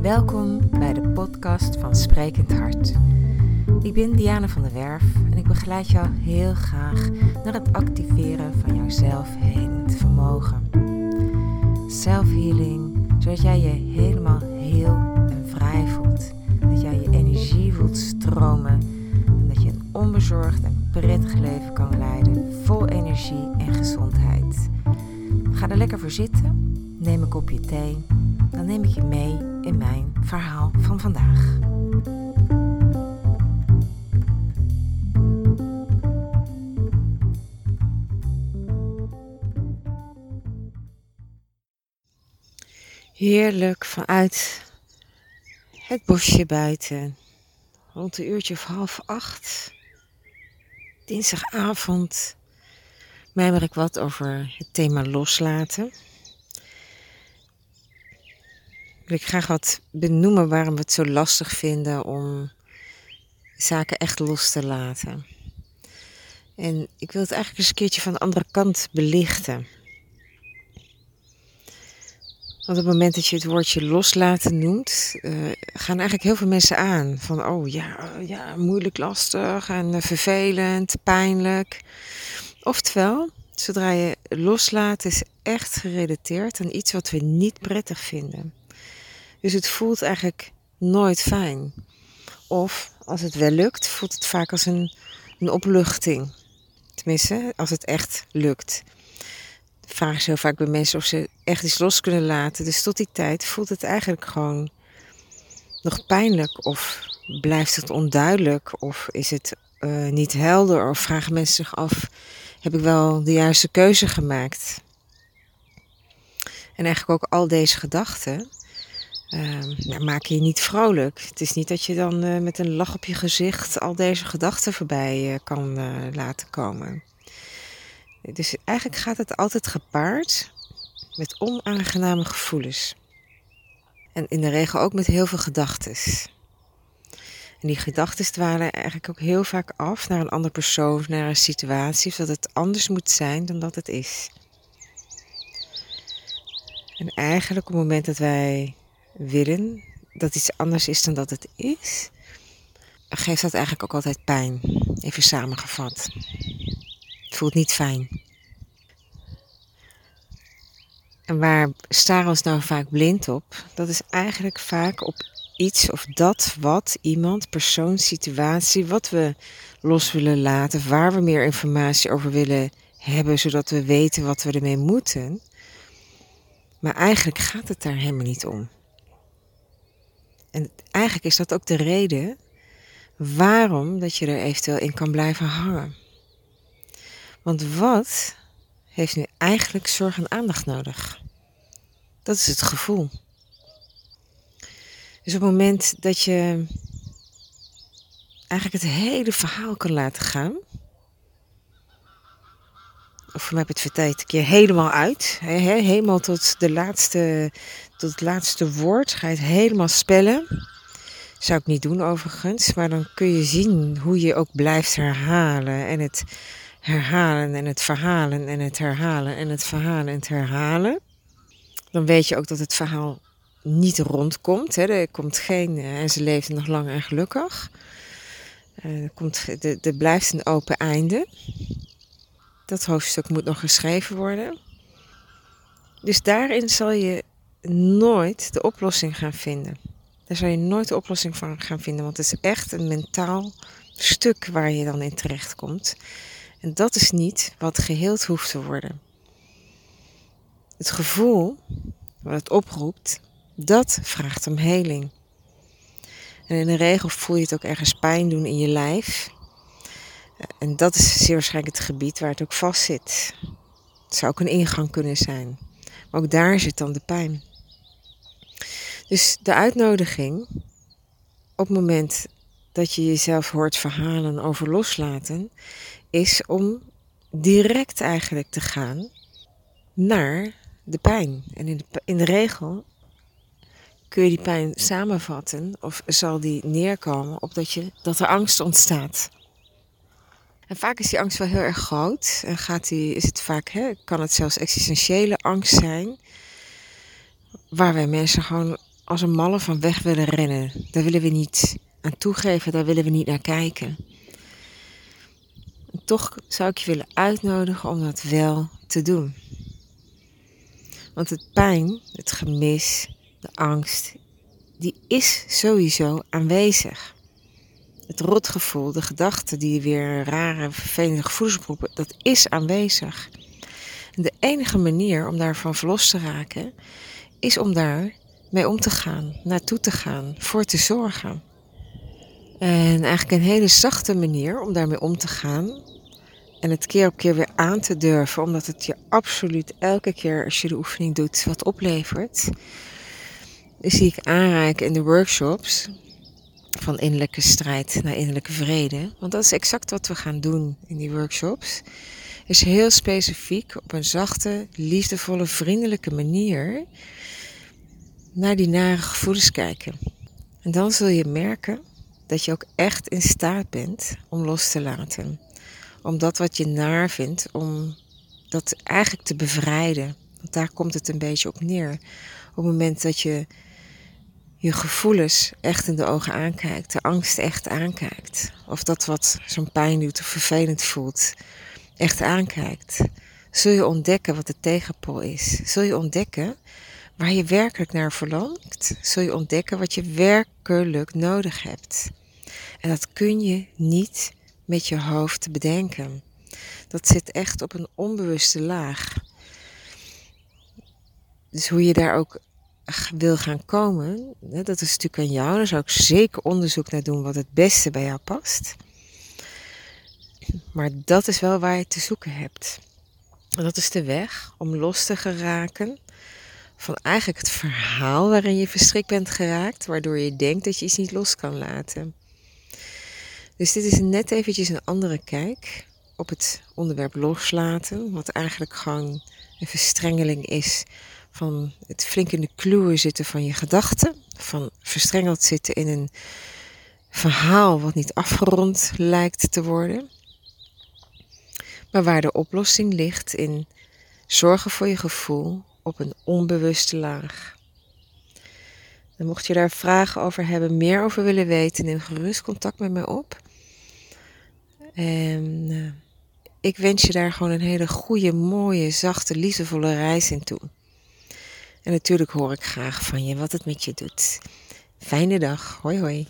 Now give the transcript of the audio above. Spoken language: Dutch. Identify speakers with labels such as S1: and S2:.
S1: Welkom bij de podcast van Sprekend Hart. Ik ben Diana van der Werf en ik begeleid jou heel graag naar het activeren van jouw zelfhelend vermogen. Self-healing, zodat jij je helemaal heel en vrij voelt. Dat jij je energie voelt stromen en dat je een onbezorgd en prettig leven kan leiden, vol energie en gezondheid. Ga er lekker voor zitten, neem een kopje thee, dan neem ik je mee in mijn verhaal van vandaag. Heerlijk vanuit het bosje buiten, rond een uurtje of half acht, dinsdagavond, mijmer ik wat over het thema loslaten. Wil ik graag wat benoemen waarom we het zo lastig vinden om zaken echt los te laten. En ik wil het eigenlijk eens een keertje van de andere kant belichten. Want op het moment dat je het woordje loslaten noemt, uh, gaan eigenlijk heel veel mensen aan. Van, oh ja, ja moeilijk, lastig en uh, vervelend, pijnlijk. Oftewel, zodra je loslaat, is echt gerelateerd aan iets wat we niet prettig vinden. Dus het voelt eigenlijk nooit fijn. Of als het wel lukt, voelt het vaak als een, een opluchting. Tenminste, als het echt lukt. Vraag ik zo vaak bij mensen of ze echt iets los kunnen laten. Dus tot die tijd voelt het eigenlijk gewoon nog pijnlijk. Of blijft het onduidelijk? Of is het uh, niet helder? Of vragen mensen zich af: heb ik wel de juiste keuze gemaakt? En eigenlijk ook al deze gedachten nou, maak je niet vrolijk. Het is niet dat je dan uh, met een lach op je gezicht al deze gedachten voorbij uh, kan laten komen. Dus eigenlijk gaat het altijd gepaard met onaangename gevoelens. En in de regel ook met heel veel gedachten. En die gedachten dwalen eigenlijk ook heel vaak af naar een andere persoon, naar een situatie, zodat het anders moet zijn dan dat het is. En eigenlijk op het moment dat wij willen dat iets anders is dan dat het is, geeft dat eigenlijk ook altijd pijn. Even samengevat. Het voelt niet fijn. En waar staren we ons nou vaak blind op? Dat is eigenlijk vaak op iets of dat wat iemand, persoon, situatie, wat we los willen laten, waar we meer informatie over willen hebben, zodat we weten wat we ermee moeten. Maar eigenlijk gaat het daar helemaal niet om. En eigenlijk is dat ook de reden waarom dat je er eventueel in kan blijven hangen. Want wat heeft nu eigenlijk zorg en aandacht nodig? Dat is het gevoel. Dus op het moment dat je eigenlijk het hele verhaal kan laten gaan, of mij heb het verteld, een keer helemaal uit, helemaal tot, de laatste, tot het laatste woord, ga je het helemaal spellen. Zou ik niet doen overigens, maar dan kun je zien hoe je ook blijft herhalen en het herhalen en het verhalen en het herhalen en het verhalen en het herhalen. Dan weet je ook dat het verhaal niet rondkomt. Hè. Er komt geen, eh, en ze leefde nog lang en gelukkig. Eh, er, komt, er blijft een open einde. Dat hoofdstuk moet nog geschreven worden. Dus daarin zal je nooit de oplossing gaan vinden. Daar zal je nooit de oplossing van gaan vinden, want het is echt een mentaal stuk waar je dan in terecht komt. En dat is niet wat geheeld hoeft te worden. Het gevoel wat het oproept, dat vraagt om heling. En in de regel voel je het ook ergens pijn doen in je lijf. En dat is zeer waarschijnlijk het gebied waar het ook vast zit. Het zou ook een ingang kunnen zijn. Maar ook daar zit dan de pijn. Dus de uitnodiging op het moment dat je jezelf hoort verhalen over loslaten, is om direct eigenlijk te gaan naar de pijn. En in de, in de regel kun je die pijn samenvatten of zal die neerkomen op dat, je, dat er angst ontstaat. En vaak is die angst wel heel erg groot. En gaat die, is het vaak, hè, kan het zelfs existentiële angst zijn. Waar wij mensen gewoon als een malle van weg willen rennen. Daar willen we niet aan toegeven, daar willen we niet naar kijken. En toch zou ik je willen uitnodigen om dat wel te doen. Want het pijn, het gemis, de angst, die is sowieso aanwezig. Het rotgevoel, de gedachten die weer rare, vervelende gevoelens oproepen, dat is aanwezig. De enige manier om daarvan verlost te raken, is om daar mee om te gaan, naartoe te gaan, voor te zorgen. En eigenlijk een hele zachte manier om daarmee om te gaan. En het keer op keer weer aan te durven, omdat het je absoluut elke keer als je de oefening doet wat oplevert. Die zie ik aanreiken in de workshops van innerlijke strijd naar innerlijke vrede. Want dat is exact wat we gaan doen in die workshops. Is heel specifiek op een zachte, liefdevolle, vriendelijke manier naar die nare gevoelens kijken. En dan zul je merken dat je ook echt in staat bent om los te laten. Om dat wat je naar vindt, om dat eigenlijk te bevrijden. Want daar komt het een beetje op neer. Op het moment dat je je gevoelens echt in de ogen aankijkt, de angst echt aankijkt, of dat wat zo'n pijn doet of vervelend voelt, echt aankijkt, zul je ontdekken wat de tegenpol is. Zul je ontdekken waar je werkelijk naar verlangt, zul je ontdekken wat je werkelijk nodig hebt. En dat kun je niet met je hoofd bedenken. Dat zit echt op een onbewuste laag. Dus hoe je daar ook wil gaan komen, dat is natuurlijk aan jou. Daar zou ik zeker onderzoek naar doen wat het beste bij jou past. Maar dat is wel waar je te zoeken hebt. Dat is de weg om los te geraken van eigenlijk het verhaal waarin je verstrikt bent geraakt, waardoor je denkt dat je iets niet los kan laten. Dus dit is net eventjes een andere kijk op het onderwerp loslaten, wat eigenlijk gewoon een verstrengeling is van het flink in de kluwen zitten van je gedachten, van verstrengeld zitten in een verhaal wat niet afgerond lijkt te worden, maar waar de oplossing ligt in zorgen voor je gevoel op een onbewuste laag. Mocht je daar vragen over hebben, meer over willen weten, neem gerust contact met mij op. En uh, ik wens je daar gewoon een hele goede, mooie, zachte, liefdevolle reis in toe. En natuurlijk hoor ik graag van je wat het met je doet. Fijne dag. Hoi hoi.